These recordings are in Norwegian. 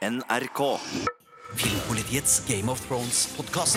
NRK. Filmpolitiets Game of Thrones-podkast.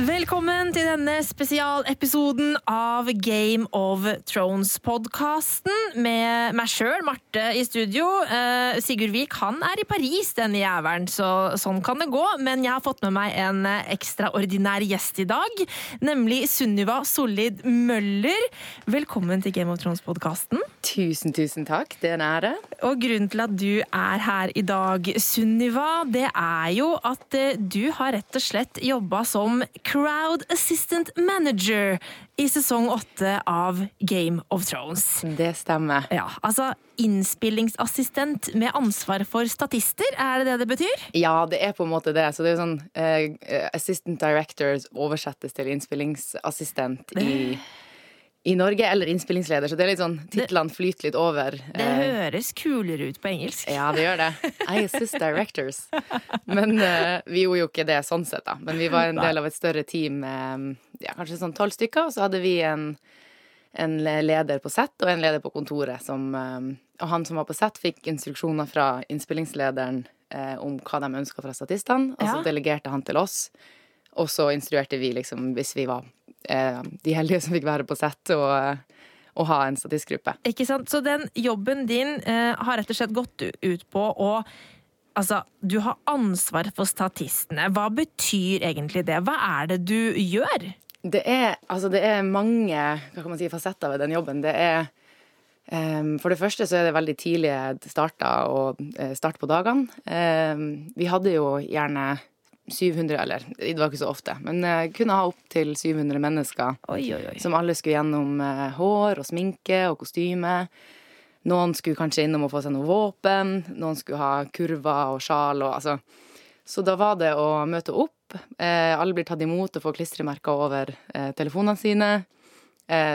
Velkommen til denne spesialepisoden av Game of Thrones-podkasten med meg sjøl, Marte, i studio. Eh, Sigurd Vik han er i Paris, denne jævelen, så sånn kan det gå. Men jeg har fått med meg en ekstraordinær gjest i dag, nemlig Sunniva Sollid Møller. Velkommen til Game of Thrones-podkasten. Tusen, tusen takk. Det er en ære. Og grunnen til at du er her i dag, Sunniva, det er jo at eh, du har rett og slett jobba som Crowd Assistant Manager i sesong åtte av Game of Thrones. Det stemmer. Ja, altså innspillingsassistent med ansvar for statister, er det det det betyr? Ja, det er på en måte det. Så det er jo sånn uh, Assistant directors oversettes til innspillingsassistent i, i Norge, eller innspillingsleder. Så det er litt sånn titlene flyter litt over. Det Eh, høres kulere ut på engelsk. Ja, det gjør det. I assist directors. Men uh, vi gjorde jo ikke det sånn sett, da. Men vi var en del av et større team med ja, kanskje sånn tolv stykker, og så hadde vi en, en leder på sett og en leder på kontoret som eh, Og han som var på sett, fikk instruksjoner fra innspillingslederen uh, om hva de ønska fra statistene, og så Ja. delegerte han til oss. Og så instruerte vi, liksom, hvis vi var de heldige som fikk være på sett, og, og ha en statistgruppe. Ikke sant? Så den jobben din eh, har rett og slett gått ut på å Altså, du har ansvar for statistene. Hva betyr egentlig det? Hva er det du gjør? Det er, altså det er mange hva kan man si, fasetter ved den jobben. Det er For det første så er det veldig tidlig starta og eh, start på dagene. Vi hadde jo gjerne 700, eller det var ikke så ofte, men uh, kunne ha opptil 700 mennesker Oi, oi, oi. som alle skulle gjennom uh, hår og sminke og kostyme. Noen skulle kanskje innom og få seg noe våpen, noen skulle ha kurver og sjal og altså Så da var det å møte opp. Uh, alle blir tatt imot og får klistremerker over telefonene sine.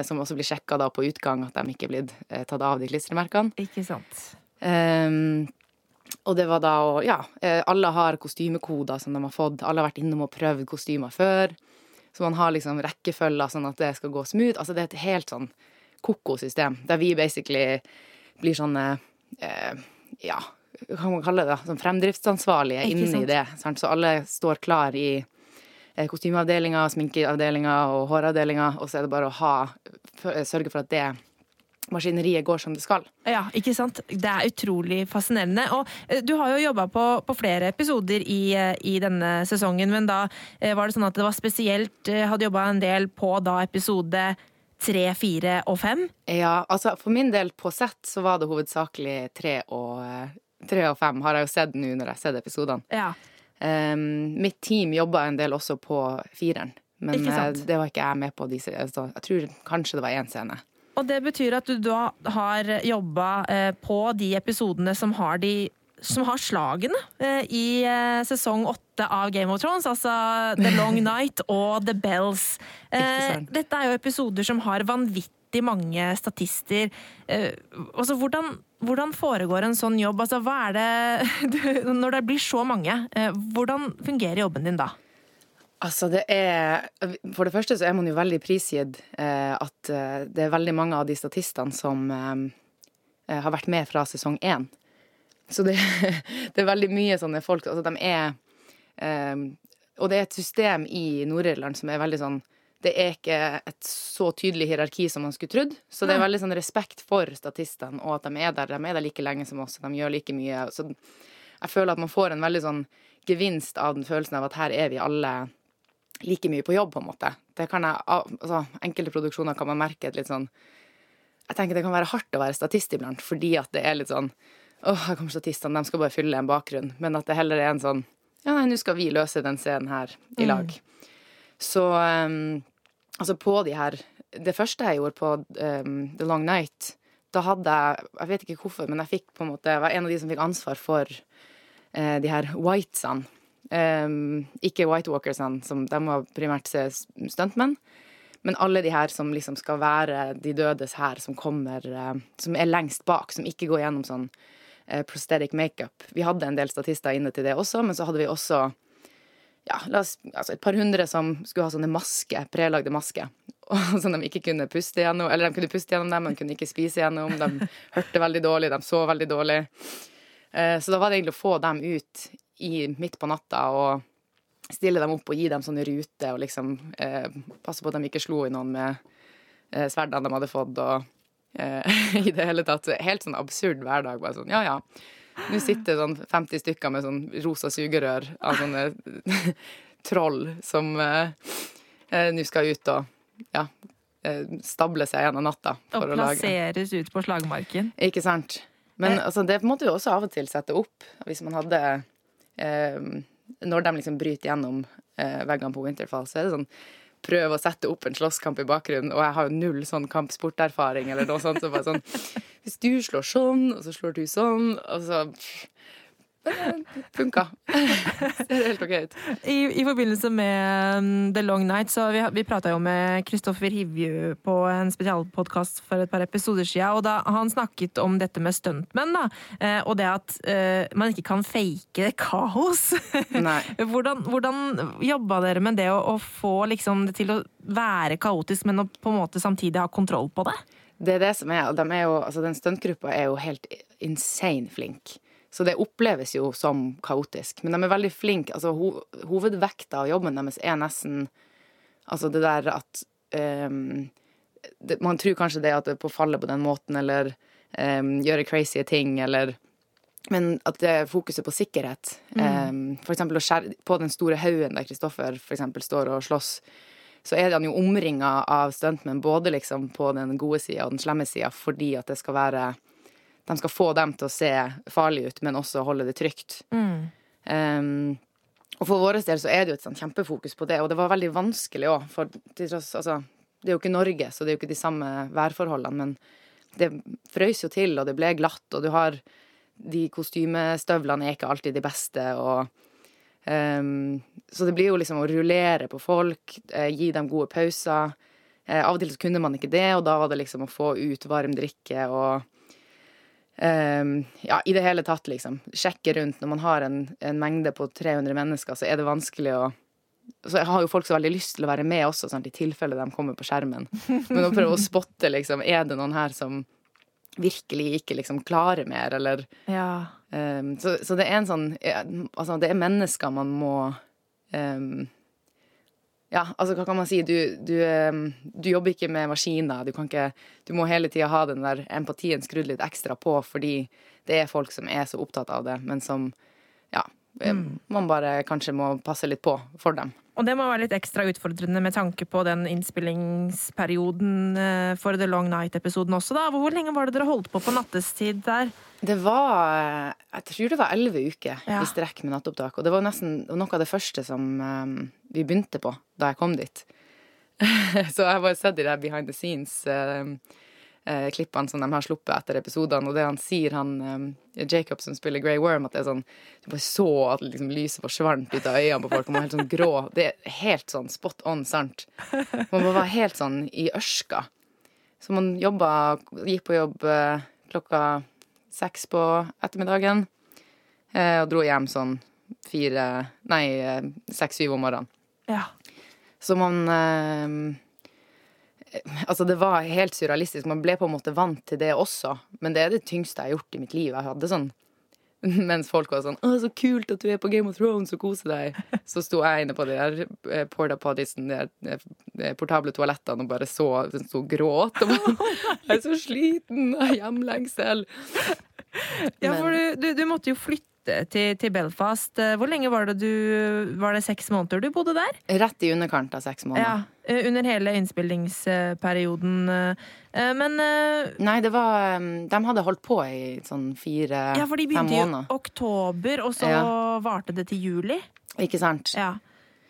Som også blir sjekka på utgang, at de ikke er blitt tatt av de klistremerkene. Ikke sant. Ehm, og det var da å Ja, eh, alle har kostymekoder som de har fått. Alle har vært innom og prøvd kostymer før. Så man har liksom rekkefølger sånn at det skal gå smooth. Altså det er et helt sånn ko-ko system, der vi basically blir sånne eh, Ja, hva kan man kalle det? da? Sånn fremdriftsansvarlige inni det. Sant? Så alle står klar i eh, kostymeavdelinga, sminkeavdelinga og håravdelinga, og så er det bare å ha Sørge for at det maskineriet går som det skal. Ja, ikke sant? Det er utrolig fascinerende. Og eh, du har jo jobba på, på flere episoder i, eh, i denne sesongen, men da eh, var det sånn at det var spesielt Hadde jobba en del på da episode tre, fire og fem. Ja, altså for min del på sett så var det hovedsakelig tre og, tre og fem, har jeg jo sett nå når jeg har sett episodene. Ja. Um, mitt team jobba en del også på fireren, men det var ikke jeg med på. Disse, altså, jeg tror kanskje det var én scene. Og det betyr at du da har jobba eh, på de episodene som har de som har slagene eh, i eh, sesong åtte av Game of Thrones, altså The Long Night og The Bells. Dette er jo episoder som har vanvittig mange statister. Altså, hvordan, hvordan foregår en sånn jobb? Altså, hva er det du, Når det blir så mange, hvordan fungerer jobben din da? Altså, det er For det første så er man jo veldig prisgitt eh, at eh, det er veldig mange av de statistene som eh, har vært med fra sesong én. Så det, det er veldig mye sånne folk Altså, de er eh, Og det er et system i Nord-Irland som er veldig sånn Det er ikke et så tydelig hierarki som man skulle trodd. Så det er veldig sånn respekt for statistene, og at de er der. De er der like lenge som oss, og de gjør like mye. Så jeg føler at man får en veldig sånn gevinst av den følelsen av at her er vi alle like mye på jobb, på en måte. Det kan jeg, altså, enkelte produksjoner kan man merke et litt sånn Jeg tenker det kan være hardt å være statist iblant, fordi at det er litt sånn Åh, her kommer statistene, de skal bare fylle en bakgrunn. Men at det heller er en sånn Ja, nei, nå skal vi løse den scenen her i lag. Så um, altså på de her Det første jeg gjorde på um, The Long Night, da hadde jeg Jeg vet ikke hvorfor, men jeg fikk på en måte Jeg var en av de som fikk ansvar for uh, de her whitesene. Um, ikke White Walkersene, som de var primært se stuntmenn. Men alle de her som liksom skal være de dødes her, som kommer uh, Som er lengst bak, som ikke går gjennom sånn uh, prosthetic makeup. Vi hadde en del statister inne til det også, men så hadde vi også ja, oss, altså et par hundre som skulle ha sånne masker, prelagde masker. Som de ikke kunne puste gjennom. Eller de kunne puste gjennom dem, men kunne ikke spise gjennom. De hørte veldig dårlig, de så veldig dårlig. Eh, Så da var det egentlig å få dem ut i, midt på natta og stille dem opp og gi dem sånne ruter og liksom eh, passe på at de ikke slo i noen med eh, sverdene de hadde fått og eh, i det hele tatt. Helt sånn absurd hverdag. Bare sånn, ja ja. Nå sitter sånn 50 stykker med sånn rosa sugerør av sånne troll som eh, eh, nå skal ut og ja, eh, stable seg gjennom natta Og plasseres ut på slagmarken. Ikke sant? Men altså, det måtte jo også av og til sette opp, hvis man hadde Når de liksom bryter gjennom eh, veggene på Winterfall, så er det sånn Prøve å sette opp en slåsskamp i bakgrunnen, og jeg har jo null sånn kampsporterfaring eller noe sånt. Så bare sånn Hvis du slår sånn, og så slår du sånn, og så eh, Funka. Ser helt OK ut. I, I forbindelse med um, The Long Night, så vi, vi prata jo med Kristoffer Hivju på en spesialpodkast for et par episoder siden, og da han snakket om dette med stuntmenn, da, eh, og det at uh, man ikke kan fake kaos. Hvordan, hvordan jobba dere med det å, å få liksom det til å være kaotisk, men å på en måte samtidig ha kontroll på det? Det er det som er, og de er jo, altså Den stuntgruppa er jo helt insane flink. Så det oppleves jo som kaotisk. Men de er veldig flinke. Altså, ho hovedvekta av jobben deres er nesten altså det der at um, det, Man tror kanskje det at det på fallet på den måten, eller um, gjøre crazy ting, eller Men at det er fokuset på sikkerhet. Ehm, for eksempel på den store haugen der Kristoffer for eksempel står og slåss så er han jo omringa av stuntmenn både liksom på den gode sida og den slemme sida, fordi at det skal være De skal få dem til å se farlige ut, men også holde det trygt. Um, og for vår del så er det jo et sånn kjempefokus på det, og det var veldig vanskelig òg, for tross Altså, det er jo ikke Norge, så det er jo ikke de samme værforholdene, men det frøys jo til, og det ble glatt, og du har De kostymestøvlene er ikke alltid de beste, og um, så det blir jo liksom å rullere på folk, eh, gi dem gode pauser. Eh, av og til så kunne man ikke det, og da var det liksom å få ut varm drikke og ehm, Ja, i det hele tatt, liksom. Sjekke rundt. Når man har en, en mengde på 300 mennesker, så er det vanskelig å så har jo folk så veldig lyst til å være med også, sant, i tilfelle de kommer på skjermen. Men å prøve å spotte, liksom, er det noen her som virkelig ikke liksom klarer mer, eller Ja. Um, så, så det er en sånn Altså, det er mennesker man må um, Ja, altså, hva kan man si? Du, du, um, du jobber ikke med maskiner. Du kan ikke Du må hele tida ha den der empatien skrudd litt ekstra på, fordi det er folk som er så opptatt av det, men som Ja. Man bare kanskje må passe litt på for dem. Og det må være litt ekstra utfordrende med tanke på den innspillingsperioden eh, for The Long Night-episoden også, da. Hvor lenge var det dere holdt på på nattestid der? Det var Jeg tror det var elleve uker Ja. i strekk med nattopptak. Og det var nesten noe av det første som um, vi begynte på da jeg kom dit. så jeg har bare sett de der behind the scenes-klippene som de har sluppet etter episodene. Og det han sier, han um, Jacob som spiller Grey Worm, at det er sånn Du bare så at liksom, lyset forsvant ut av øynene på folk, og man var helt sånn grå. Det er helt sånn spot on sant. Man bare var helt sånn i ørska. Så man jobba Gikk på jobb uh, klokka seks på ettermiddagen. eh, Og dro hjem sånn fire Nei, eh, seks-syv om morgenen. Ja. Så man eh, Altså, det var helt surrealistisk. Man ble på en måte vant til det også. Men det er det tyngste jeg har gjort i mitt liv. Jeg hadde sånn mens folk var sånn 'Å, så kult at du er på Game of Thrones og koser deg', så sto jeg inne på de der eh, porta pottiesen, de eh, portable toalettene, og bare så sto og gråt. Og bare, 'Jeg er så sliten, av hjemlengsel'. Ja, for du, du, du måtte jo flytte til, til Belfast. Eh, Hvor lenge var det du Var det seks måneder du bodde der? Rett i underkant av seks måneder. Ja, eh, Under hele innspillingsperioden. eh, Men eh, Nei, det var um, De hadde holdt på i sånn fire-fem måneder. Ja, for de begynte i oktober, og så Ja. varte det til juli. Ikke sant? Ja.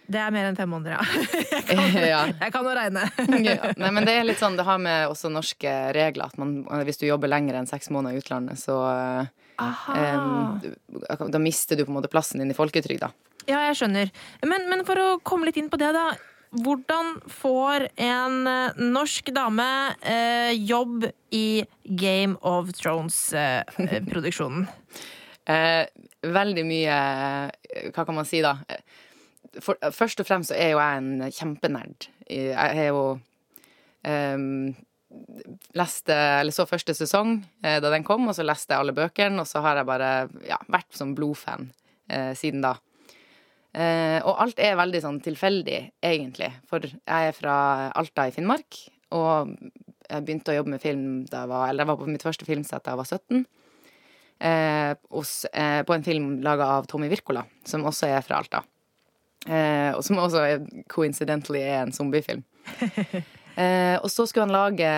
Det er mer enn fem måneder, ja. ja. Jeg kan jo regne. ja. Nei, men det er litt sånn, det har med også norske regler at man, hvis du jobber lenger enn seks måneder i utlandet, så. Um, Da mister du på en måte plassen din i folketrygda. Ja, jeg skjønner. Men, men for å komme litt inn på det, da. Hvordan får en eh, norsk dame eh, jobb i Game of Thrones-produksjonen? Eh, veldig mye eh, Hva kan man si, da? Eh, for, først og fremst så er jo jeg en kjempenerd. Jeg er jo um, leste, eller så første sesong eh, da den kom, og så leste jeg alle bøkene, og så har jeg bare ja, vært som blodfan eh, siden da. Eh, og alt er veldig sånn tilfeldig, egentlig. For jeg er fra Alta i Finnmark, og jeg begynte å jobbe med film da jeg var Eller jeg var på mitt første filmsett da jeg var 17. Eh, hos, eh, på en film laga av Tommy Wirkola, som også er fra Alta. Eh, og som også coincidentally er en zombiefilm. Eh, og så skulle han lage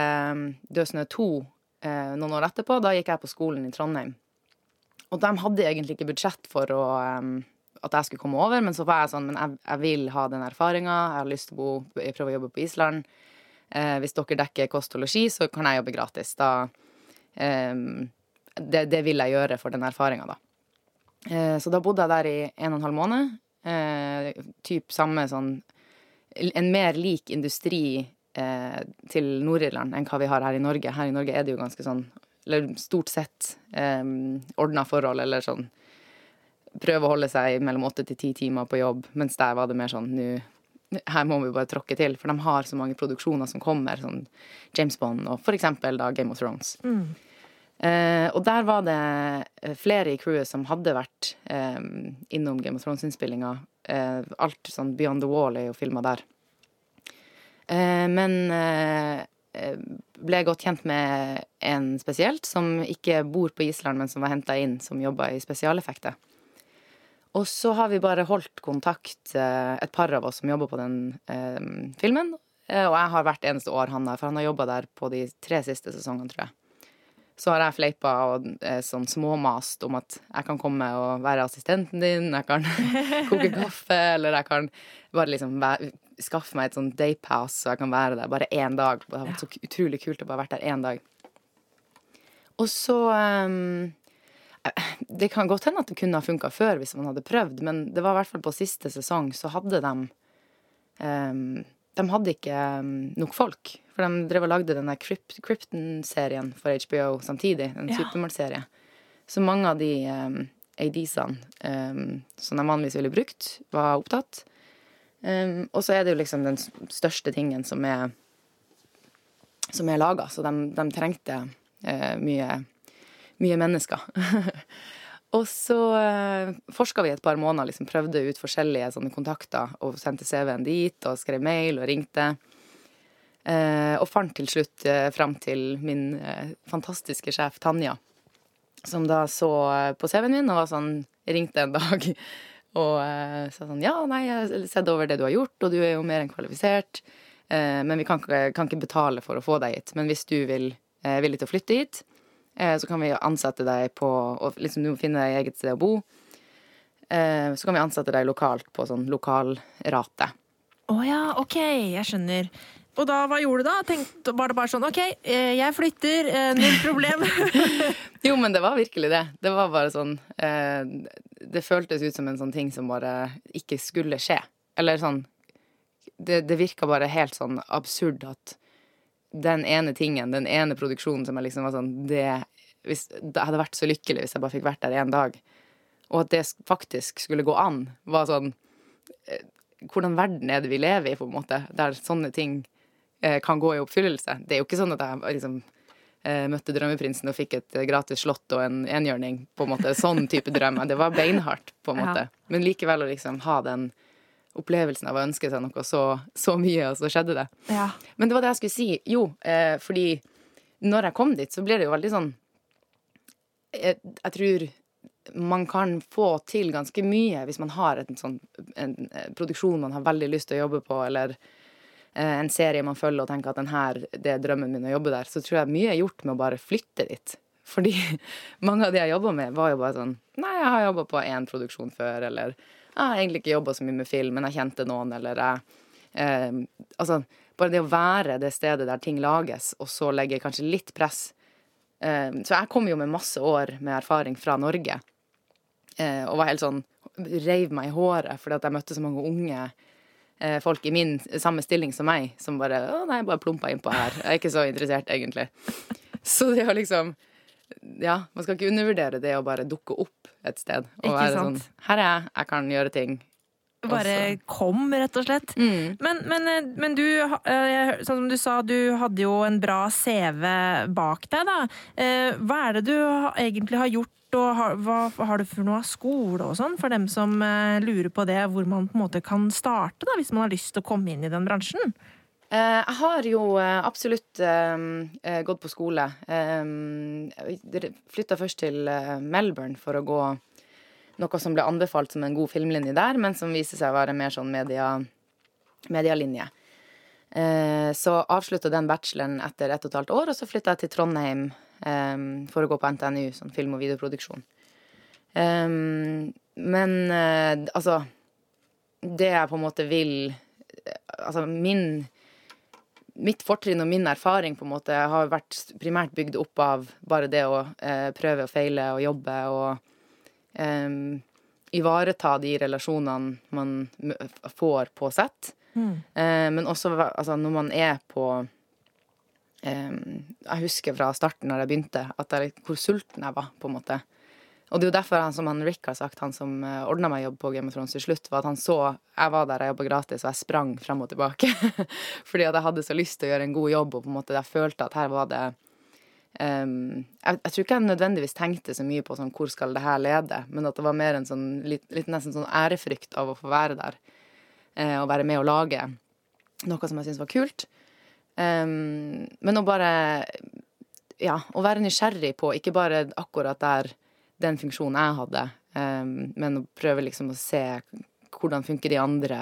Dødsnø 2 eh, noen år etterpå. Da gikk jeg på skolen i Trondheim. Og de hadde egentlig ikke budsjett for å, um, at jeg skulle komme over, men så var jeg sånn Men jeg, jeg vil ha den erfaringa. Jeg har lyst til å bo, prøve å jobbe på Island. Eh, hvis dere dekker kost og losji, så kan jeg jobbe gratis. Da um, det, det, vil jeg gjøre for den erfaringa, da. Eh, så da bodde jeg der i en og en halv måned. Eh, typ samme sånn En mer lik industri eh, til Nord-Irland enn hva vi har her i Norge. Her i Norge er det jo ganske sånn, eller stort sett, eh, ordna forhold, eller sånn Prøve å holde seg mellom åtte til ti timer på jobb, mens der var det mer sånn nå her må vi bare tråkke til, for de har så mange produksjoner som kommer, sånn James Bond og for eksempel da Game of Thrones. Mm. Eh, og der var det eh, flere i crewet som hadde vært eh, innom Game of Thrones-innspillinga. Eh, alt sånn Beyond the Wall er jo filma der. Eh, men eh, ble godt kjent med en spesielt, som ikke bor på Island, men som var henta inn, som jobba i spesialeffekter. Og så har vi bare holdt kontakt, eh, et par av oss som jobber på den eh, filmen. Og jeg har hvert eneste år han der, for han har jobba der på de tre siste sesongene, tror jeg. Så har jeg fleipa og eh, sånn småmast om at jeg kan komme og være assistenten din, jeg kan koke kaffe, eller jeg kan bare liksom være, skaffe meg et sånn daypass, så jeg kan være der bare én dag. Det har vært så utrolig kult å bare vært der én dag. Og så um, Det kan godt hende at det kunne ha funka før hvis man hadde prøvd, men det var i hvert fall på siste sesong så hadde de um, De hadde ikke um, nok folk. For de drev og lagde den der Krypton-serien for HBO samtidig. En ja. supermartserie. Så mange av de um, ADs-ene um, som de vanligvis ville brukt, var opptatt. Um, og så er det jo liksom den største tingen som er som er laga, så de, de trengte uh, mye, mye mennesker. og så uh, forska vi et par måneder, liksom prøvde ut forskjellige sånne kontakter og sendte CV-en dit og skrev mail og ringte. Uh, og fant til slutt uh, fram til min uh, fantastiske sjef Tanja, som da så på CV-en min og var sånn Ringte en dag og uh, sa sånn Ja, nei, jeg har sett over det du har gjort, og du er jo mer enn kvalifisert. Uh, men vi kan, kan, ikke betale for å få deg hit. Men hvis du vil, er villig til å flytte hit, så kan vi ansette deg på Og liksom du må finne deg eget sted å bo. så kan vi ansette deg lokalt på sånn lokalrate. Å oh, ja, OK, jeg skjønner. Og da, hva gjorde du da? Tenkte, var det bare sånn OK, jeg flytter, null problem? jo, men det var virkelig det. Det var bare sånn det føltes ut som en sånn ting som bare ikke skulle skje. Eller sånn Det, det virka bare helt sånn absurd at den ene tingen, den ene produksjonen som jeg liksom var sånn Det, hvis, det hadde vært så lykkelig hvis jeg bare fikk vært der én dag. Og at det faktisk skulle gå an, var sånn eh, Hvordan verden er det vi lever i, på en måte, der sånne ting eh, kan gå i oppfyllelse? Det er jo ikke sånn at jeg liksom Eh, møtte drømmeprinsen og fikk et eh, gratis slott og en enhjørning. på en måte, Sånn type drøm. Det var beinhardt, på en måte. Ja. Men likevel å liksom ha den opplevelsen av å ønske seg noe så, så mye, og så skjedde det. Ja. Men det var det jeg skulle si. Jo, eh, fordi når jeg kom dit, så ble det jo veldig sånn jeg, jeg, tror man kan få til ganske mye hvis man har en sånn en, en produksjon man har veldig lyst til å jobbe på, eller Eh, en serie man følger og tenker at den her, det er drømmen min å jobbe der, så tror jeg mye er gjort med å bare flytte dit. Fordi mange av de jeg jobba med, var jo bare sånn Nei, jeg har jobba på én produksjon før, eller jeg har egentlig ikke jobba så mye med film, men jeg kjente noen, eller jeg eh, Altså, bare det å være det stedet der ting lages, og så legge kanskje litt press eh, Så jeg kom jo med masse år med erfaring fra Norge, eh, og var helt sånn Reiv meg i håret fordi at jeg møtte så mange unge Eh, folk i min samme stilling som meg som bare Å, nei, bare plumpa innpå her. Jeg er ikke så interessert, egentlig. Så det å liksom Ja, man skal ikke undervurdere det å bare dukke opp et sted og være sånn Her er jeg, jeg kan gjøre ting. Bare kom, rett og slett. Mm. Men, men, eh, men du, eh, sånn som du sa, du hadde jo en bra CV bak deg, da. Eh, Hva er det du egentlig har gjort, og har, hva har du for noe av skole og sånn, for dem som eh, lurer på det, hvor man på en måte kan starte, da, hvis man har lyst til å komme inn i den bransjen? Eh, jeg har jo eh, absolutt gått på skole. Flytta først til Melbourne for å gå noe som ble anbefalt som en god filmlinje der, men som viser seg å være mer sånn media, medialinje. Så avslutta den bacheloren etter ett og et halvt år, og så flytta jeg til Trondheim eh, for å gå på NTNU, sånn film- og videoproduksjon. Um, men uh, altså Det jeg på en måte vil Altså min Mitt fortrinn og min erfaring på en måte har vært primært bygd opp av bare det å uh, prøve og feile og jobbe og um, ivareta de relasjonene man får på sett. Eh, men også altså, når man er på eh, Jeg husker fra starten når jeg begynte, jeg, hvor sulten jeg var, på en måte. Og det er jo derfor, han, som han Rick har sagt, han som uh, ordna meg jobb på Game of Thrones til slutt, var at han så Jeg var der jeg jobba gratis, og jeg sprang frem og tilbake. Fordi at jeg hadde så lyst til å gjøre en god jobb, og på en måte jeg følte at her var det um, jeg, jeg tror ikke jeg nødvendigvis tenkte så mye på sånn, hvor skal det her lede, men at det var mer en sånn litt, litt nesten sånn ærefrykt av å få være der. Uh, og være med og lage noe som jeg syntes var kult. Um, men å bare Ja, å være nysgjerrig på ikke bare akkurat der den funksjonen jeg hadde, um, men å prøve liksom å se hvordan funker de andre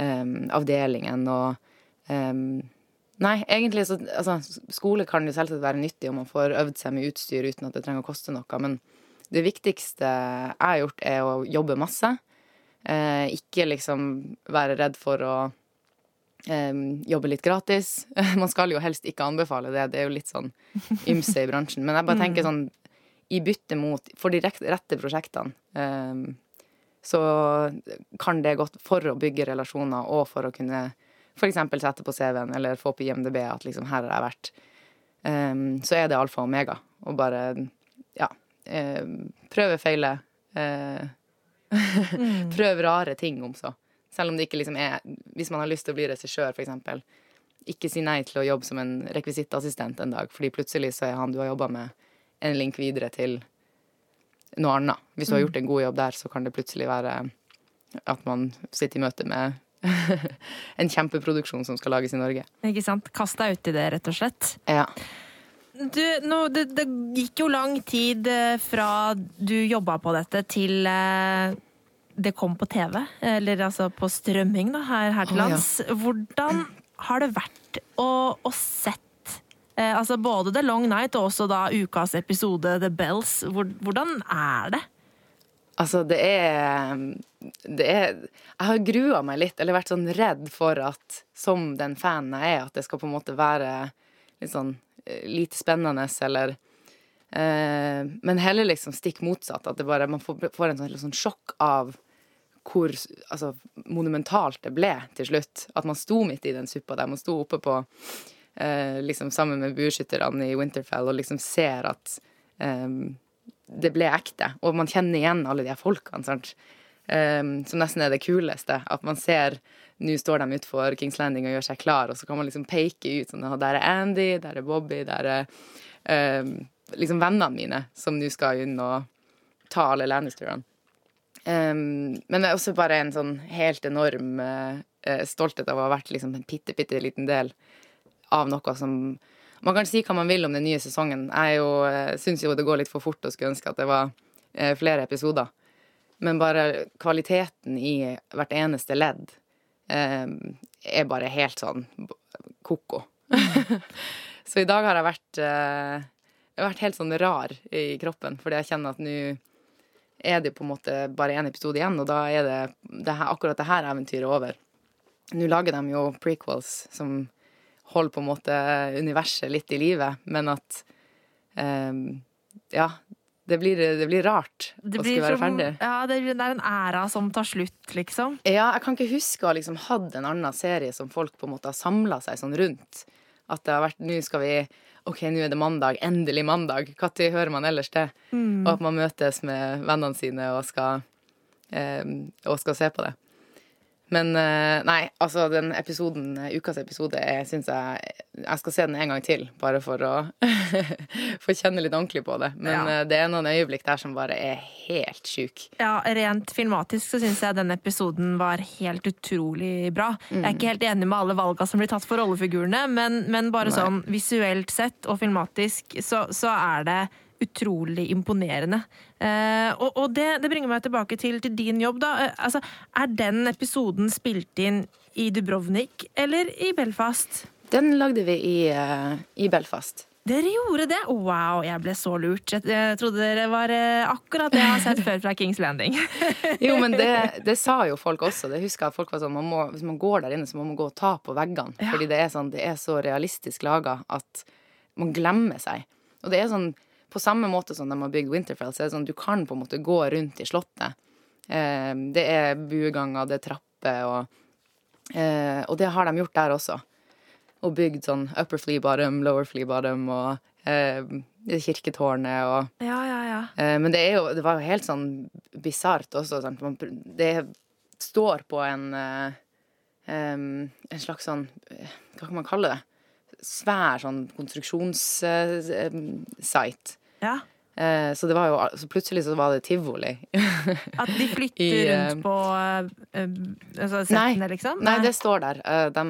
um, avdelingene og Nei, egentlig så Altså, skole kan jo selvsagt være nyttig om man får øvd seg med utstyr uten at det trenger å koste noe, men det viktigste jeg har gjort, er å jobbe masse. Eh, ikke liksom være redd for å jobbe litt gratis. Man skal jo helst ikke anbefale det, det er jo litt sånn ymse i bransjen. Men jeg bare tenker sånn i bytte mot For de rette prosjektene så kan det godt for å bygge relasjoner og for å kunne f.eks. sette på CV-en eller få på IMDb at liksom her har jeg vært. Så er det alfa og omega. Og bare ja, prøve, feile. Eh, Prøv rare ting om så. Selv om det ikke liksom er Hvis man har lyst til å bli regissør, eksempel. Ikke si nei til å jobbe som en rekvisittassistent en dag, fordi plutselig så er han du har jobba med, en link videre til noe annet. Hvis du har gjort en god jobb der, så kan det plutselig være at man sitter i møte med en kjempeproduksjon som skal lages i Norge. Ikke sant? Kast deg ut i det, rett og slett. Ja. Du, nå, det, det gikk jo lang tid eh, fra du jobba på dette til eh, det kom på TV, eller altså på strømming da, her, her til Å, ja. Hvordan har det vært å, å sett eh, altså både The Long Night og også da ukas episode The Bells? Hvor, hvordan er det? Altså, det er, det er Jeg har grua meg litt, eller vært sånn redd for at, som den fanen jeg er, at det skal på en måte være litt sånn eh, lite spennende, eller eh, Men heller liksom stikk motsatt. At det bare, man får, får en sånn, sånn sjokk av hvor altså, monumentalt det ble til slutt. At man sto midt i den suppa der. Man sto oppe på eh, liksom sammen med bueskytterne i Winterfell og liksom ser at eh, det ble ekte. Og man kjenner igjen alle de her folkene, sant. Um, som nesten er det kuleste. At man ser Nå står de utfor Kings Landing og gjør seg klar, og så kan man liksom peke ut sånn Der er Andy, der er Bobby, der er um, liksom vennene mine som nå skal inn og ta alle Lannisterne. Um, men det er også bare en sånn helt enorm eh, stolthet av å ha vært liksom en bitte, bitte liten del av noe som Man kan si hva man vil om den nye sesongen. Jeg jo, eh, syns jo det går litt for fort og skulle ønske at det var uh, flere episoder. Men bare kvaliteten i hvert eneste ledd er bare helt sånn ko-ko. Så i dag har jeg vært Jeg har vært helt sånn rar i kroppen, fordi jeg kjenner at nå er det på en måte bare én episode igjen, og da er det, det her, akkurat det her eventyret over. Nå lager de jo prequels som holder på en måte universet litt i live, men at um, Ja, det blir, det blir rart Det å skulle være som- ferdig. Ja, det, det er en æra som tar slutt, liksom. Ja, jeg kan ikke huske å ha liksom hatt en annen serie som folk på en måte har samla seg sånn rundt. At det har vært Nå skal vi OK, nå er det mandag. Endelig mandag. Når hører man ellers det? Og at man møtes med vennene sine og skal, eh, og skal se på det. Men eh, nei, altså den episoden, eh, ukas episode, syns jeg Jeg skal se den en gang til, bare for å få kjenne litt ordentlig på det. Men Ja. eh, det er noen øyeblikk der som bare er helt sjuk. Ja, Rent filmatisk så syns jeg denne episoden var helt utrolig bra. Jeg er ikke helt enig med alle valga som blir tatt for rollefigurene, men, men bare Nei. sånn visuelt sett og filmatisk så, så er det utrolig imponerende. Eh, og og det, det bringer meg tilbake til, til din jobb, da. Eh, altså, er den episoden spilt inn i Dubrovnik eller i Belfast? Den lagde vi i, eh, i Belfast. Dere gjorde det? Wow, jeg ble så lurt. Jeg, trodde dere var akkurat det jeg har sett før fra Kings Landing. Jo, men det, det sa jo folk også. Det husker jeg at folk var sånn, man må, Hvis man går der inne, så må man gå og ta på veggene. Ja. Fordi det er, sånn, det er så realistisk laga at man glemmer seg. Og det er sånn, på samme måte som de har bygd Winterfell, så er det sånn du kan på en måte gå rundt i slottet. Eh, det er bueganger, det er trapper, og, eh, og det har de gjort der også. Og bygd sånn upper flea bottom, lower flea bottom, og eh, kirketårnet og Ja, ja, ja. Eh, Men det, jo, det var jo helt sånn bisart også. Sant? Det står på en eh, En slags sånn Hva kan man kalle det? Svær sånn konstruksjonssite. Ja. Eh, så det var jo Så plutselig så var det tivoli. At de flytter I, eh, rundt på uh, altså Nei. settene, liksom? Nei, det står der. De,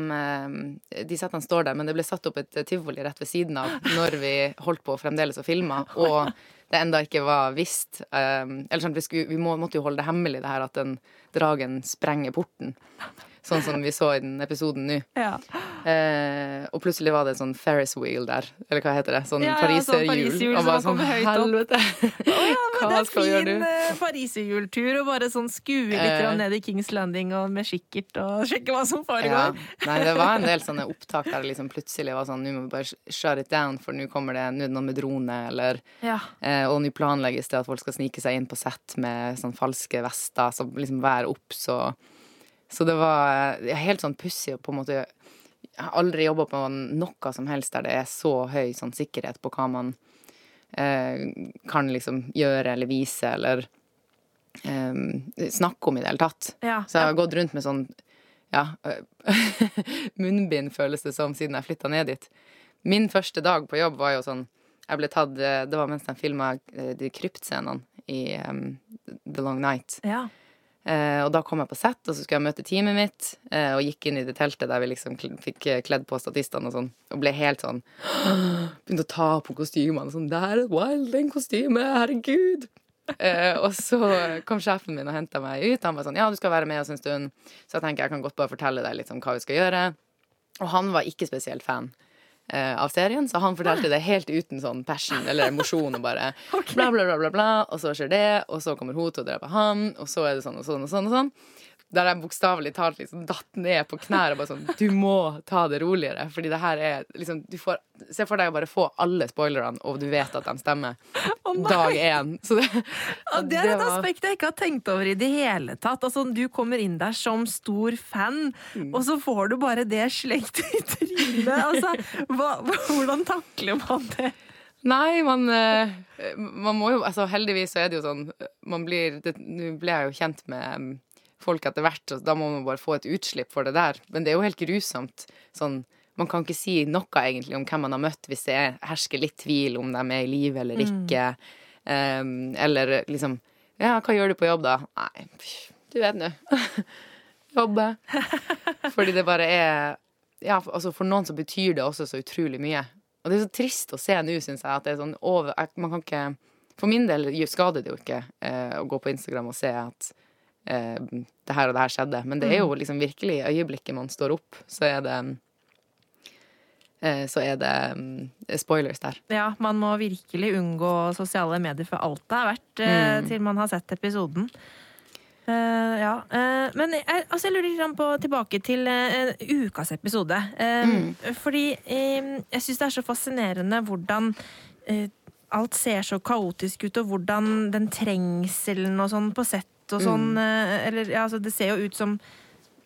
de settene står der, men det ble satt opp et tivoli rett ved siden av når vi holdt på fremdeles å filme, og det enda ikke var visst. eh, Eller sånn, vi, skulle, vi må, måtte jo holde det hemmelig, det her at den dragen sprenger porten. Sånn som vi så i den episoden nå. Ja. Eh, og plutselig var det en sånn Ferris wheel der. Eller hva heter det? Sånn Ja, ja, sånn pariserhjul. pariserhjul og bare sånn helvete! høyt ja! Men det Hva er skal vi gjøre fin nå? uh, pariserhjultur og bare sånn skue litt Eh. ned i Kings Landing og med kikkert og sjekke hva som Ja. foregår. Nei, det var en del sånne opptak der det liksom plutselig var sånn Nå må vi bare shut it down, for nå kommer det nå er det noe med drone, eller Ja. eh, Og nå planlegges det at folk skal snike seg inn på sett med sånn falske vester som liksom hver obs og Så det var eh, helt sånn pussig å på en måte Jeg har aldri jobba på noe som helst der det er så høy sånn sikkerhet på hva man eh, kan liksom gjøre eller vise eller eh, snakke om i det hele tatt. Ja. Så jeg har gått rundt med sånn ja, munnbind, føles det som, siden jeg flytta ned dit. Min første dag på jobb var jo sånn Jeg ble tatt eh, Det var mens de filma de kryptscenene i um, The Long Night. ja. Eh, og da kom jeg på sett, og så skulle jeg møte teamet mitt, eh, og gikk inn i det teltet der vi liksom fikk eh, kledd på statistene og sånn, og ble helt sånn Begynte å ta på kostymene. Sånn 'Det her er et Wilding-kostyme! Herregud!' Eh, og så kom sjefen min og henta meg ut. Han var sånn 'Ja, du skal være med oss en stund.' Så jeg tenker jeg kan godt bare fortelle deg litt om hva vi skal gjøre. Og han var ikke spesielt fan av serien, så han fortalte det helt uten sånn passion eller emosjon. Og bare bla, bla, bla, bla, bla. Og så skjer det, og så kommer hun til å drepe han, og så er det sånn og sånn og sånn. og sånn Der jeg bokstavelig talt liksom datt ned på knær og bare sånn Du må ta det roligere, fordi det her er liksom du får, Se for deg å bare få alle spoilerne, og du vet at de stemmer. dag én. Så det, Ja, det er et aspekt jeg ikke har tenkt over i det hele tatt. Altså, du kommer inn der som stor fan, Mm. og så får du bare det slengt i trynet. Altså, hva, hvordan takler man det? Nei, man, eh, man må jo Altså, heldigvis så er det jo sånn Man blir Nå ble jeg jo kjent med folk etter hvert, og da må man bare få et utslipp for det der. Men det er jo helt grusomt. Sånn Man kan ikke si noe egentlig om hvem man har møtt, hvis det er, hersker litt tvil om de er i live eller ikke. Um, eller liksom Ja, hva gjør du på jobb, da? Nei, du vet nå. Jobbe. Fordi det bare er Ja, altså for noen så betyr det også så utrolig mye. Og det er så trist å se nå, syns jeg, at det er sånn over Man kan ikke For min del skader det jo ikke eh, å gå på Instagram og se at eh, det her og det her skjedde. Men det er jo liksom virkelig i øyeblikket man står opp, så er det eh, Så er det mm, spoilers der. Ja, man må virkelig unngå sosiale medier for alt det er verdt, eh, Mm. til man har sett episoden. Uh, ja. Uh, men altså jeg lurer litt på, tilbake til uh, ukas episode. Eh, Mm. Fordi eh, jeg syns det er så fascinerende hvordan eh, alt ser så kaotisk ut, og hvordan den trengselen og sånn på sett og sånn Mm. eh, Eller ja, altså det ser jo ut som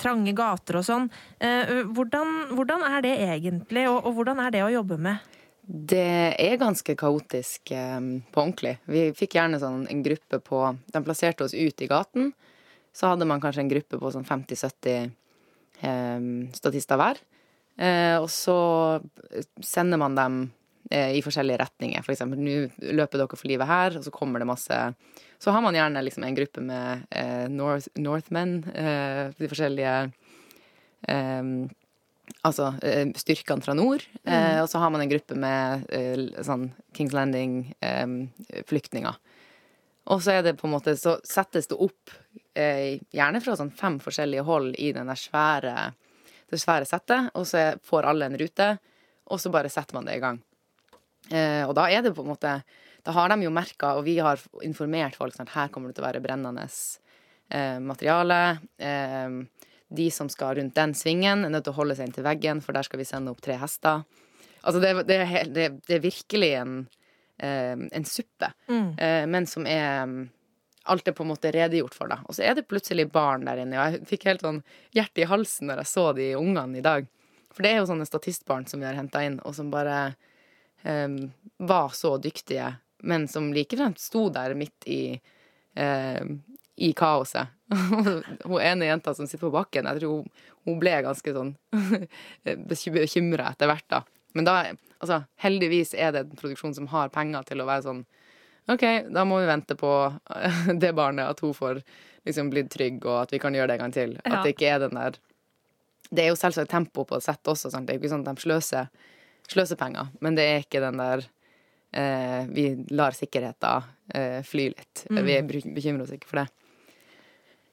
trange gater og sånn. Eh, hvordan, hvordan er det egentlig, og, og hvordan er det å jobbe med? Det er ganske kaotisk eh, på ordentlig. Vi fikk gjerne sånn en gruppe på De plasserte oss ut i gaten. så hadde man kanskje en gruppe på sånn 50-70 eh, statister hver. Eh, og så sender man dem eh, i forskjellige retninger. For eksempel nå løper dere for livet her, og så kommer det masse Så har man gjerne liksom en gruppe med eh, North, Northmen, eh, de forskjellige eh, Altså eh, styrkene fra nord. Eh, og så har man en gruppe med eh, sånn Kings Landing-flyktninger. og så er det på en måte Så settes det opp eh, gjerne fra sånn fem forskjellige hold i den svære, det svære settet, og så får alle en rute, og så bare setter man det i gang. Eh, og da er det på en måte Da har de jo merka, og vi har informert folk sånn at her kommer det til å være brennende eh, materiale. Eh, de som skal rundt den svingen, er nødt til å holde seg inntil veggen, for der skal vi sende opp tre hester. Altså, det, det, er, helt- det, det er virkelig en, eh, en suppe, eh, men som er mm, Alt er på en måte redegjort for, da. Og så er det plutselig barn der inne, og jeg fikk helt sånn hjerte i halsen når jeg så de ungene i dag. For det er jo sånne statistbarn som vi har henta inn, og som bare um, var så dyktige, men som like fremst sto der midt i eh, i kaoset. hun ene jenta som sitter på bakken, jeg tror hun, hun ble ganske sånn bekymra etter hvert, da. Men da, altså, heldigvis er det en produksjon som har penger til å være sånn OK, da må vi vente på det barnet, at hun får liksom blitt trygg, og at vi kan gjøre det en gang til. Ja. At det ikke er den der Det er jo selvsagt tempo på sett også, sant? det er jo ikke sånn at de sløser, sløser penger, men det er ikke den der eh, Vi lar sikkerheten eh, fly litt. Vi er bekymrer oss ikke for det.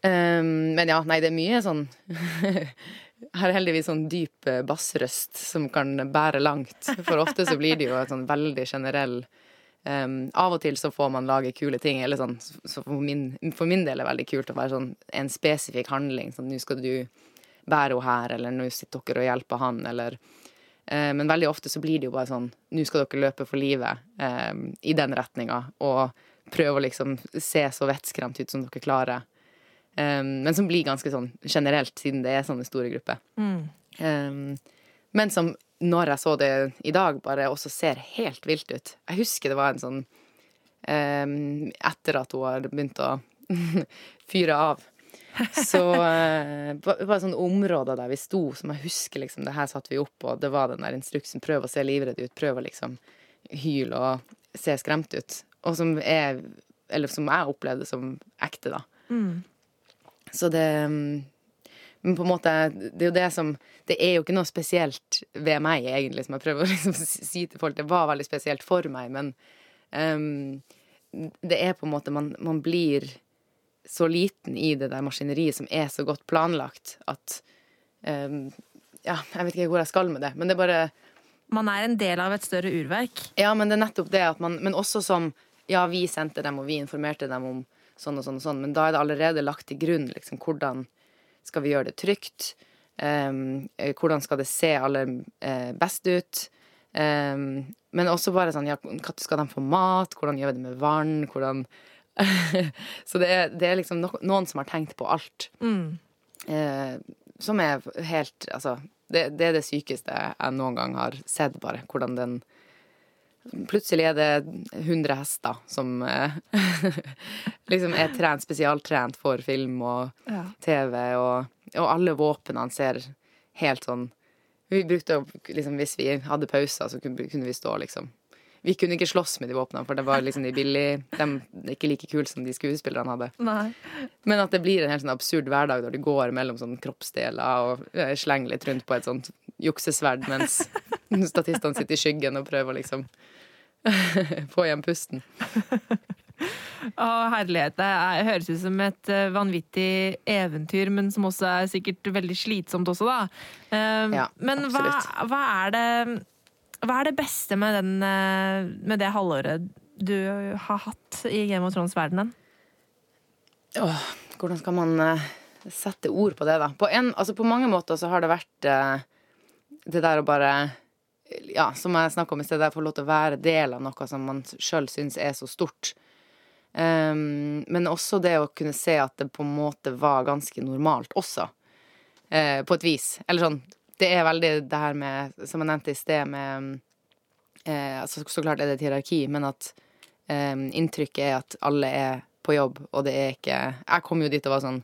Um, men ja, nei, det er mye sånn Her er heldigvis sånn dyp eh, bassrøst som kan bære langt. For ofte så blir det jo et sånn veldig generell um, Av og til så får man lage kule ting, eller sånn Så for min, for min del er det veldig kult å være sånn en spesifikk handling. Sånn nå skal du bære henne her, eller nå sitter dere og hjelper han, eller Men veldig ofte så blir det jo bare sånn Nå skal dere løpe for livet um, i den retninga, og prøve å liksom se så vettskremt ut som dere klarer. Um, men som blir ganske sånn generelt, siden det er sånne store grupper. Um, men som når jeg så det i dag, bare også ser helt vilt ut. Jeg husker det var en sånn Etter at hun har begynt å fyre av, så uh, bare sånne områder der vi sto, som jeg husker liksom, det her satte vi opp, og det var den der instruksen 'prøv å se livredd ut', prøv å liksom hyle og se skremt ut. Og som er Eller som jeg opplevde som ekte, da. Så det mm, Men på en måte, det er jo det som Det er jo ikke noe spesielt ved meg, egentlig, som jeg prøver å liksom si til folk. Det var veldig spesielt for meg, men um, det er på en måte man, man blir så liten i det der maskineriet som er så godt planlagt, at um, Ja, jeg vet ikke hvor jeg skal med det, men det er bare Man er en del av et større urverk. ja, men det er nettopp det at man Men også som Ja, vi sendte dem, og vi informerte dem om sånn og sånn og sånn, men da er det allerede lagt til grunn liksom hvordan skal vi gjøre det trygt? Um, hvordan skal det se aller uh, best ut? Um, men også bare sånn, ja, når skal de få mat? Hvordan gjør vi det med vann? Hvordan Så det er, det er liksom no noen som har tenkt på alt. Eh, som er helt Altså, det, det er det sykeste jeg noen gang har sett, bare. Hvordan den Plutselig er det 100 hester som eh, liksom er trent, spesialtrent for film og Ja. TV, og, og alle våpnene ser helt sånn Vi brukte liksom, Hvis vi hadde pauser, så kunne vi stå, liksom. Vi kunne ikke slåss med de våpnene, for det var liksom de billige De er ikke like kule som de skuespillerne hadde. Nei. Men at det blir en helt sånn absurd hverdag når du går mellom sånn kroppsdeler og eh, slenger litt rundt på et sånt juksesverd mens statistene sitter i skyggen og prøver liksom få igjen pusten. Å, herlighet. Det høres ut som et eh, vanvittig eventyr, men som også er sikkert veldig slitsomt også, da. Eh, Ja, men hva, hva er det Hva er det beste med, den, eh, med det halvåret du har hatt i Game of Thrones-verdenen? Åh, hvordan skal man eh, sette ord på det, da? På, en, altså på mange måter så har det vært eh, det der å bare Ja, som jeg snakka om i sted, få lov til å være del av noe som man sjøl syns er så stort. Um, men også det å kunne se at det på en måte var ganske normalt også. uh, på et vis. Eller sånn Det er veldig det her med, som jeg nevnte i sted, med eh, altså, Så klart er det et hierarki, men at eh, inntrykket er at alle er på jobb, og det er ikke Jeg kom jo dit og var sånn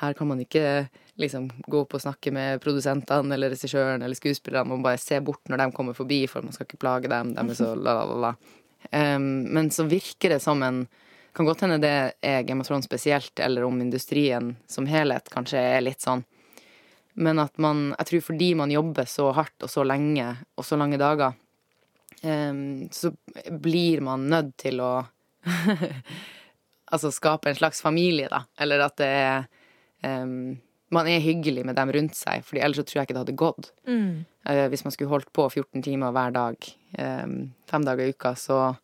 Her kan man ikke liksom gå opp og snakke med produsentene eller regissøren eller skuespillerne. Man bare se bort når de kommer forbi, for man skal ikke plage dem. De er så la, la, la. Um, men så virker det som en Kan godt hende det er Game of Thrones spesielt, eller om industrien som helhet kanskje er litt sånn. Men at man Jeg tror fordi man jobber så hardt og så lenge og så lange dager, um, så blir man nødt til å Altså skape en slags familie, da. Eller at det er um, Man er hyggelig med dem rundt seg, Fordi ellers så tror jeg ikke det hadde gått. Mm. Uh, hvis man skulle holdt på 14 timer hver dag, um, fem dager i uka, så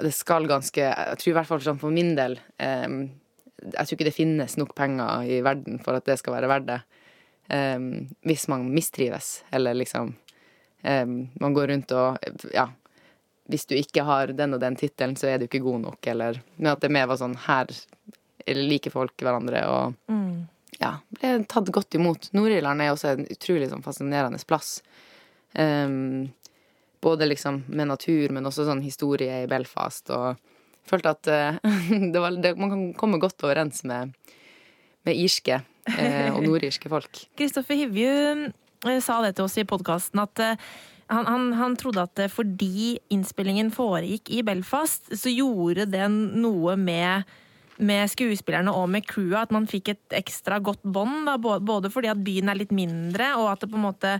Det skal ganske Jeg tror i hvert fall sånn for min del um, Jeg tror ikke det finnes nok penger i verden for at det skal være verdt det. hvis man mistrives, eller liksom Man går rundt og Ja hvis du ikke har den og den tittelen, så er du ikke god nok, eller Men at det mer var sånn her liker folk hverandre, og Mm. ja, ble tatt godt imot. Nord-Irland er også en utrolig sånn fascinerende plass. Um, både liksom med natur, men også sånn historie i Belfast, og følte at eh, det var, det, man kan komme godt overens med, med irske eh, og nordirske folk. Kristoffer Hivju eh, sa det til oss i podkasten at han, han, han trodde at fordi innspillingen foregikk i Belfast, så gjorde det noe med, med skuespillerne og med crewet. At man fikk et ekstra godt bånd. Både fordi at byen er litt mindre, og at det på en måte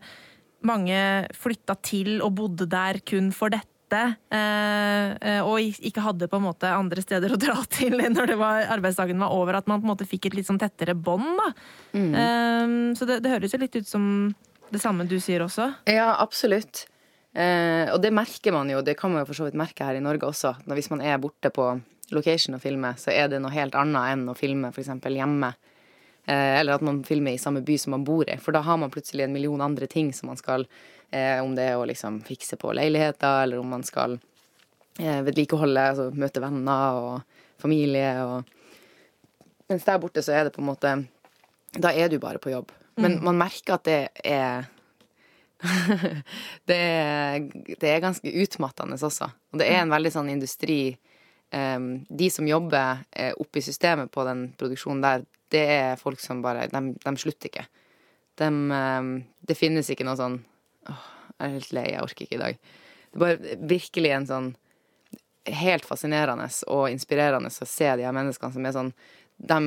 mange flytta til og bodde der kun for dette. Eh, eh, og ikke hadde på en måte andre steder å dra til når det var, arbeidsdagen var over. At man på en måte fikk et litt sånn tettere bånd. Mm. Eh, så det, det høres jo litt ut som det samme du sier også. Ja, absolutt. Eh, og det merker man jo, det kan man jo for så vidt merke her i Norge også. Når hvis man er borte på location og filmer, så er det noe helt annet enn å filme f.eks. hjemme. Eh, eller at man filmer i samme by som man bor i. For da har man plutselig en million andre ting som man skal eh, Om det er å liksom fikse på leiligheter, eller om man skal eh, vedlikeholde, altså møte venner og familie og Mens der borte så er det på en måte Da er du bare på jobb. Men man merker at det er det, er, det er ganske utmattende også. Og det er en veldig sånn industri De som jobber oppe i systemet på den produksjonen der, det er folk som bare De, de slutter ikke. De, det finnes ikke noe sånn Åh, jeg er helt lei, jeg orker ikke i dag. Det er bare virkelig en sånn helt fascinerende og inspirerende å se de her menneskene som er sånn De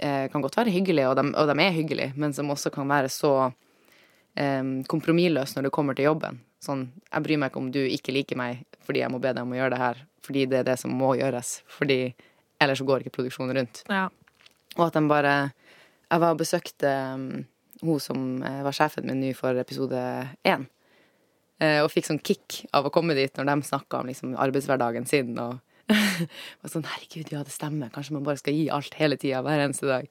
eh, kan godt være hyggelige, og de, og de er hyggelige, men som også kan være så eh, kompromissløs når det kommer til jobben. Sånn, jeg bryr meg ikke om du ikke liker meg fordi jeg må be deg om å gjøre det her, fordi det er det som må gjøres. Fordi ellers så går ikke produksjonen rundt. Ja. Og at de bare Jeg var og besøkte um, hun som eh, var sjefen min nå for episode én. Eh, og fikk sånn kick av å komme dit når de snakka om liksom, arbeidshverdagen sin. Og var sånn Herregud, ja, det stemmer. Kanskje man bare skal gi alt hele tida, hver eneste dag.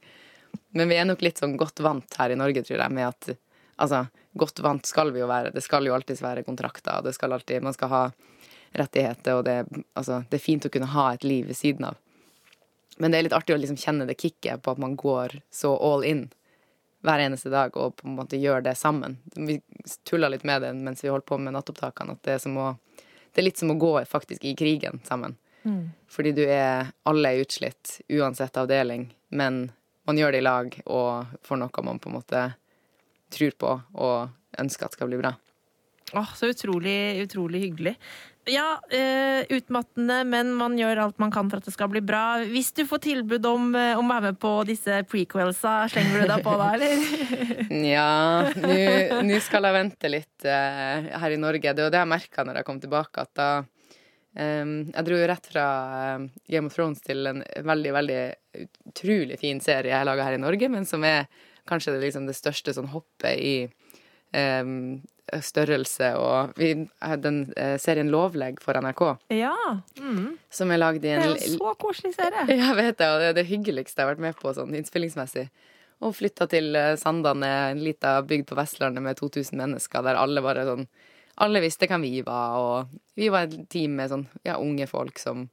Men vi er nok litt sånn godt vant her i Norge, tror jeg, med at Altså, godt vant skal vi jo være. Det skal jo alltids være kontrakter. Det skal alltid, man skal ha rettigheter, og det, altså, det er fint å kunne ha et liv ved siden av. Men det er litt artig å liksom kjenne det kicket på at man går så all in hver eneste dag og på en måte gjør det sammen. Vi tulla litt med det mens vi holdt på med nattopptakene, at det er, som å, det er litt som å gå faktisk i krigen sammen. Fordi du er Alle er utslitt, uansett avdeling, men man gjør det i lag og får noe man på en måte tror på og ønsker at skal bli bra. Åh, så utrolig, utrolig hyggelig. Ja, eh, utmattende, men man gjør alt man kan for at det skal bli bra. Hvis du får tilbud om, eh, å være med på disse prequelsa, slenger du deg på da, eller? Nja, nå skal jeg vente litt uh, her i Norge. Det var det jeg merka når jeg kom tilbake, at da um, Jeg dro jo rett fra Game of Thrones til en veldig, veldig utrolig fin serie jeg laga her i Norge, men som er kanskje det, liksom, det største sånn hoppet i størrelse og vi, Den eh, serien Lovleg for NRK, Ja. Mm. som er lagd i Det er jo så koselig serie. jeg vet det, og det er det hyggeligste jeg har vært med på sånn innspillingsmessig. Og flytta til eh, Sandane, en lita bygd på Vestlandet med 2000 mennesker, der alle bare sånn Alle visste hvem vi var, og vi var et team med sånn ja, unge folk som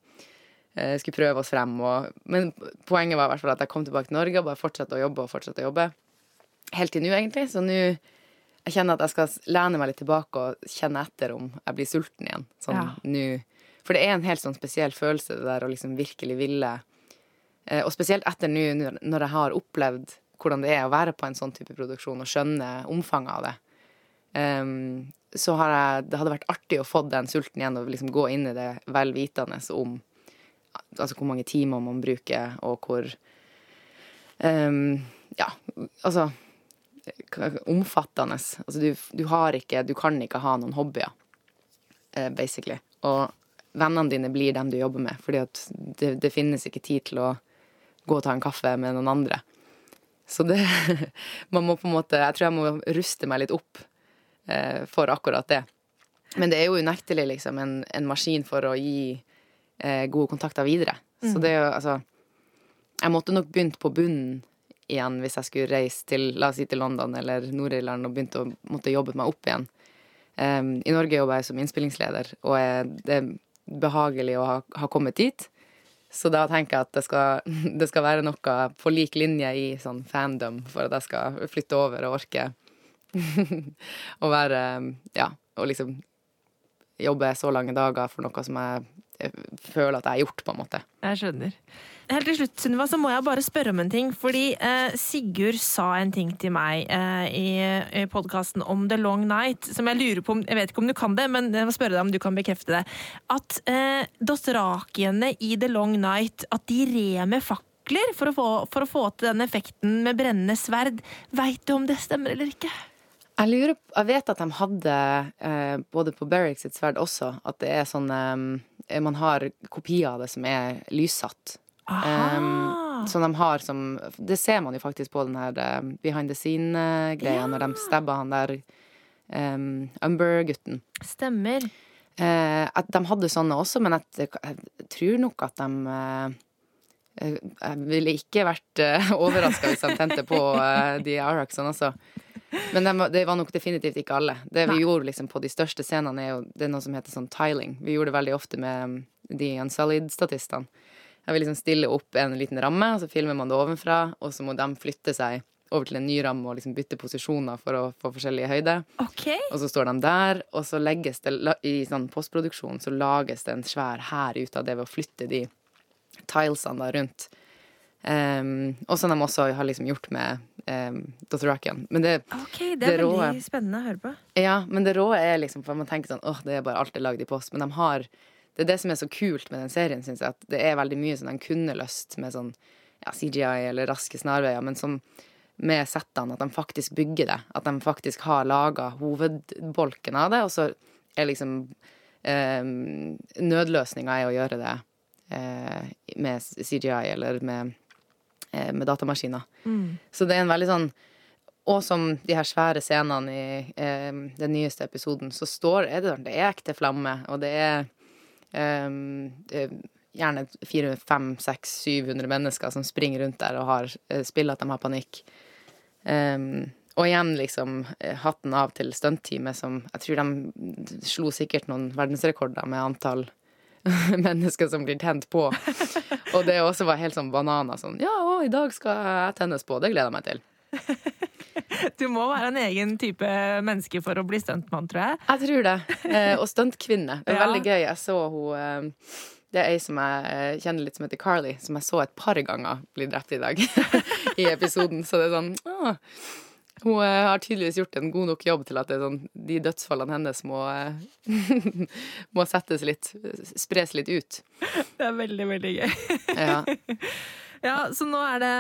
eh, skulle prøve oss frem. Og, men poenget var i hvert fall at jeg kom tilbake til Norge og bare fortsatte å jobbe og fortsatte å jobbe. Helt til nå, egentlig. Så nå jeg kjenner at jeg skal lene meg litt tilbake og kjenne etter om jeg blir sulten igjen. Sånn Ja. nå For det er en helt sånn spesiell følelse, det der å liksom virkelig ville eh, Og spesielt etter nå, når- jeg har opplevd hvordan det er å være på en sånn type produksjon og skjønne omfanget av det. um, så har jeg Det hadde vært artig å få den sulten igjen og liksom gå inn i det vel vitende om altså hvor mange timer man bruker, og hvor um, Ja, altså Omfattende. Altså, du, du har ikke Du kan ikke ha noen hobbyer, eh, basically. Og vennene dine blir dem du jobber med, fordi at det, det finnes ikke tid til å gå og ta en kaffe med noen andre. Så det Man må på en måte Jeg tror jeg må ruste meg litt opp eh, for akkurat det. Men det er jo unektelig liksom en, en maskin for å gi eh, gode kontakter videre. Så det er jo altså Jeg måtte nok begynt på bunnen igjen hvis jeg skulle reise til la oss si til London eller Nord-Irland og begynte å måtte jobbe meg opp igjen. Um, I Norge jobber jeg som innspillingsleder, og jeg, det er behagelig å ha, ha kommet dit. Så da tenker jeg at det skal, det skal være noe på lik linje i sånn fandom for at jeg skal flytte over og orke å være Ja, og liksom jobbe så lange dager for noe som jeg, jeg føler at jeg har gjort, på en måte. Jeg skjønner. Helt til slutt, Sunniva, så må jeg bare spørre om en ting. Fordi eh, Sigurd sa en ting til meg eh, i, i podkasten om The Long Night, som jeg lurer på om Jeg vet ikke om du kan det, men jeg må spørre deg om du kan bekrefte det. At eh, dothrakiene i The Long Night at de red med fakler for å, få, for å få til den effekten med brennende sverd. Veit du om det stemmer eller ikke? Jeg lurer jeg vet at de hadde, eh, både på Berrick sitt sverd også, at det er sånn eh, Man har kopier av det som er lyssatt. Um, som de har som Det ser man jo faktisk på den her eh, behind the scene-greia, Ja. når de stabber han der um, Umber-gutten. Stemmer. Uh, at de hadde sånne også, men at, jeg tror nok at de eh, eh, Jeg ville ikke vært uh, overraska hvis de tente på uh, de Araxene også. Men de, var- det var nok definitivt ikke alle. Det vi Nei. gjorde liksom på de største scenene, er jo det er noe som heter sånn tiling. Vi gjorde det veldig ofte med de Unsullied-statistene. Jeg vil liksom stille opp en liten ramme, og så filmer man det ovenfra, og så må de flytte seg over til en ny ramme og liksom bytte posisjoner for å få forskjellige høyder. OK. Og så står de der, og så legges det i sånn postproduksjon så lages det en svær hær ut av det ved å flytte de tilesene da rundt. Um, og som de også har liksom gjort med um, Dothrakian. Men det, Ok, Det Det er er- veldig spennende å høre på. ja, men det rå er liksom For man tenker sånn åh, det er bare alt er lagd i post. Men de har Det er det som er så kult med den serien, syns jeg. At det er veldig mye som de kunne løst med sånn ja, CGI eller raske snarveier, men som med settene, at de faktisk bygger det. At de faktisk har laga hovedbolken av det, og så er liksom eh, Nødløsninga er å gjøre det eh, med CGI eller med, eh, med datamaskiner. Så det er en veldig sånn og som de her svære scenene i eh, den nyeste episoden, så står er det, det er ekte flamme, og det det er gjerne 400-500-600-700 mennesker som springer rundt der og har eh, spiller at de har panikk. Um, og igjen liksom eh, hatten av til stuntteamet som Jeg tror de slo sikkert noen verdensrekorder med antall mennesker som blir tent på. Og det også var helt sånn banana sånn Ja, å, i dag skal jeg tennes på. Det gleder jeg meg til. Du må være en egen type menneske for å bli stuntmann, tror jeg. Jeg tror det. Eh, og stuntkvinne. Det er Ja. veldig gøy. Jeg så hun eh, Det er ei som jeg eh, kjenner litt som heter Carly, som jeg så et par ganger bli drept i dag. I episoden. Så det er sånn å, Hun har tydeligvis gjort en god nok jobb til at det er sånn, de dødsfallene hennes må, må settes litt Spres litt ut. Det er veldig, veldig gøy. Ja, Ja, Så nå er det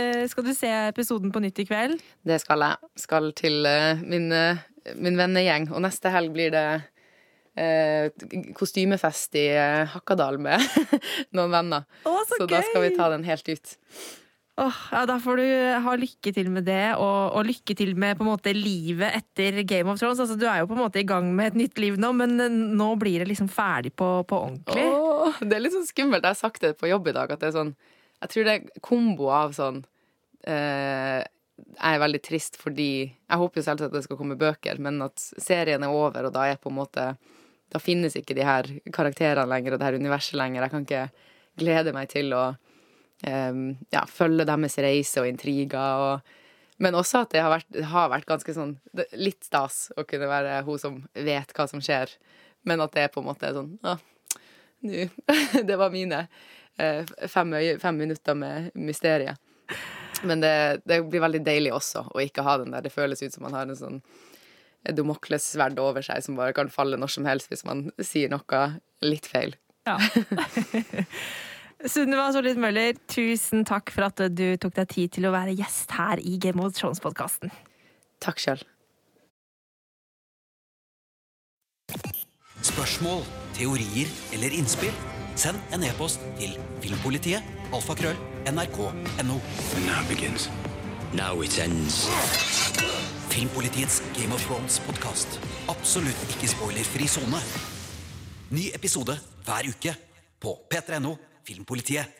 eh, Skal du se episoden på nytt i kveld? det skal jeg. Skal til eh, min, eh, min vennegjeng. Og neste helg blir det eh, kostymefest i eh, Hakadal med noen venner. Å, så, Så da skal vi ta den helt ut. Åh, ja, Da får du ha lykke til med det, og, og lykke til med på en måte livet etter Game of Thrones. Altså, du er jo på en måte i gang med et nytt liv nå, men nå blir det liksom ferdig på, på ordentlig. Åh, det er litt sånn skummelt. Jeg har sagt det på jobb i dag, at det er sånn Jeg tror det er kombo av sånn eh, Jeg er veldig trist fordi Jeg håper jo selvsagt at det skal komme bøker, men at serien er over, og da er på en måte Da finnes ikke de her karakterene lenger, og det her universet lenger. Jeg kan ikke glede meg til å eh, ja, følge deres reise og intriger og men også at det har vært, har vært ganske sånn Litt stas å kunne være hun som vet hva som skjer, men at det er på en måte sånn ah, nå. Det var mine fem, fem minutter med mysteriet. Men det, det blir veldig deilig også å ikke ha den der. Det føles ut som man har en sånn Domoklessverd over seg som bare kan falle når som helst hvis man sier noe litt feil. Ja. Sunniva Solid Møller, tusen takk for at du tok deg tid til å være gjest her i Game of Thrones-podkasten. Takk sjøl. Spørsmål, teorier eller innspill? Send en e-post til filmpolitiet alfakrøll nrk.no. Now begins. Now it ends. Filmpolitiets Game of Thrones-podkast. Absolutt ikke spoilerfri sone. Ny episode hver uke på p3.no Filmpolitiet.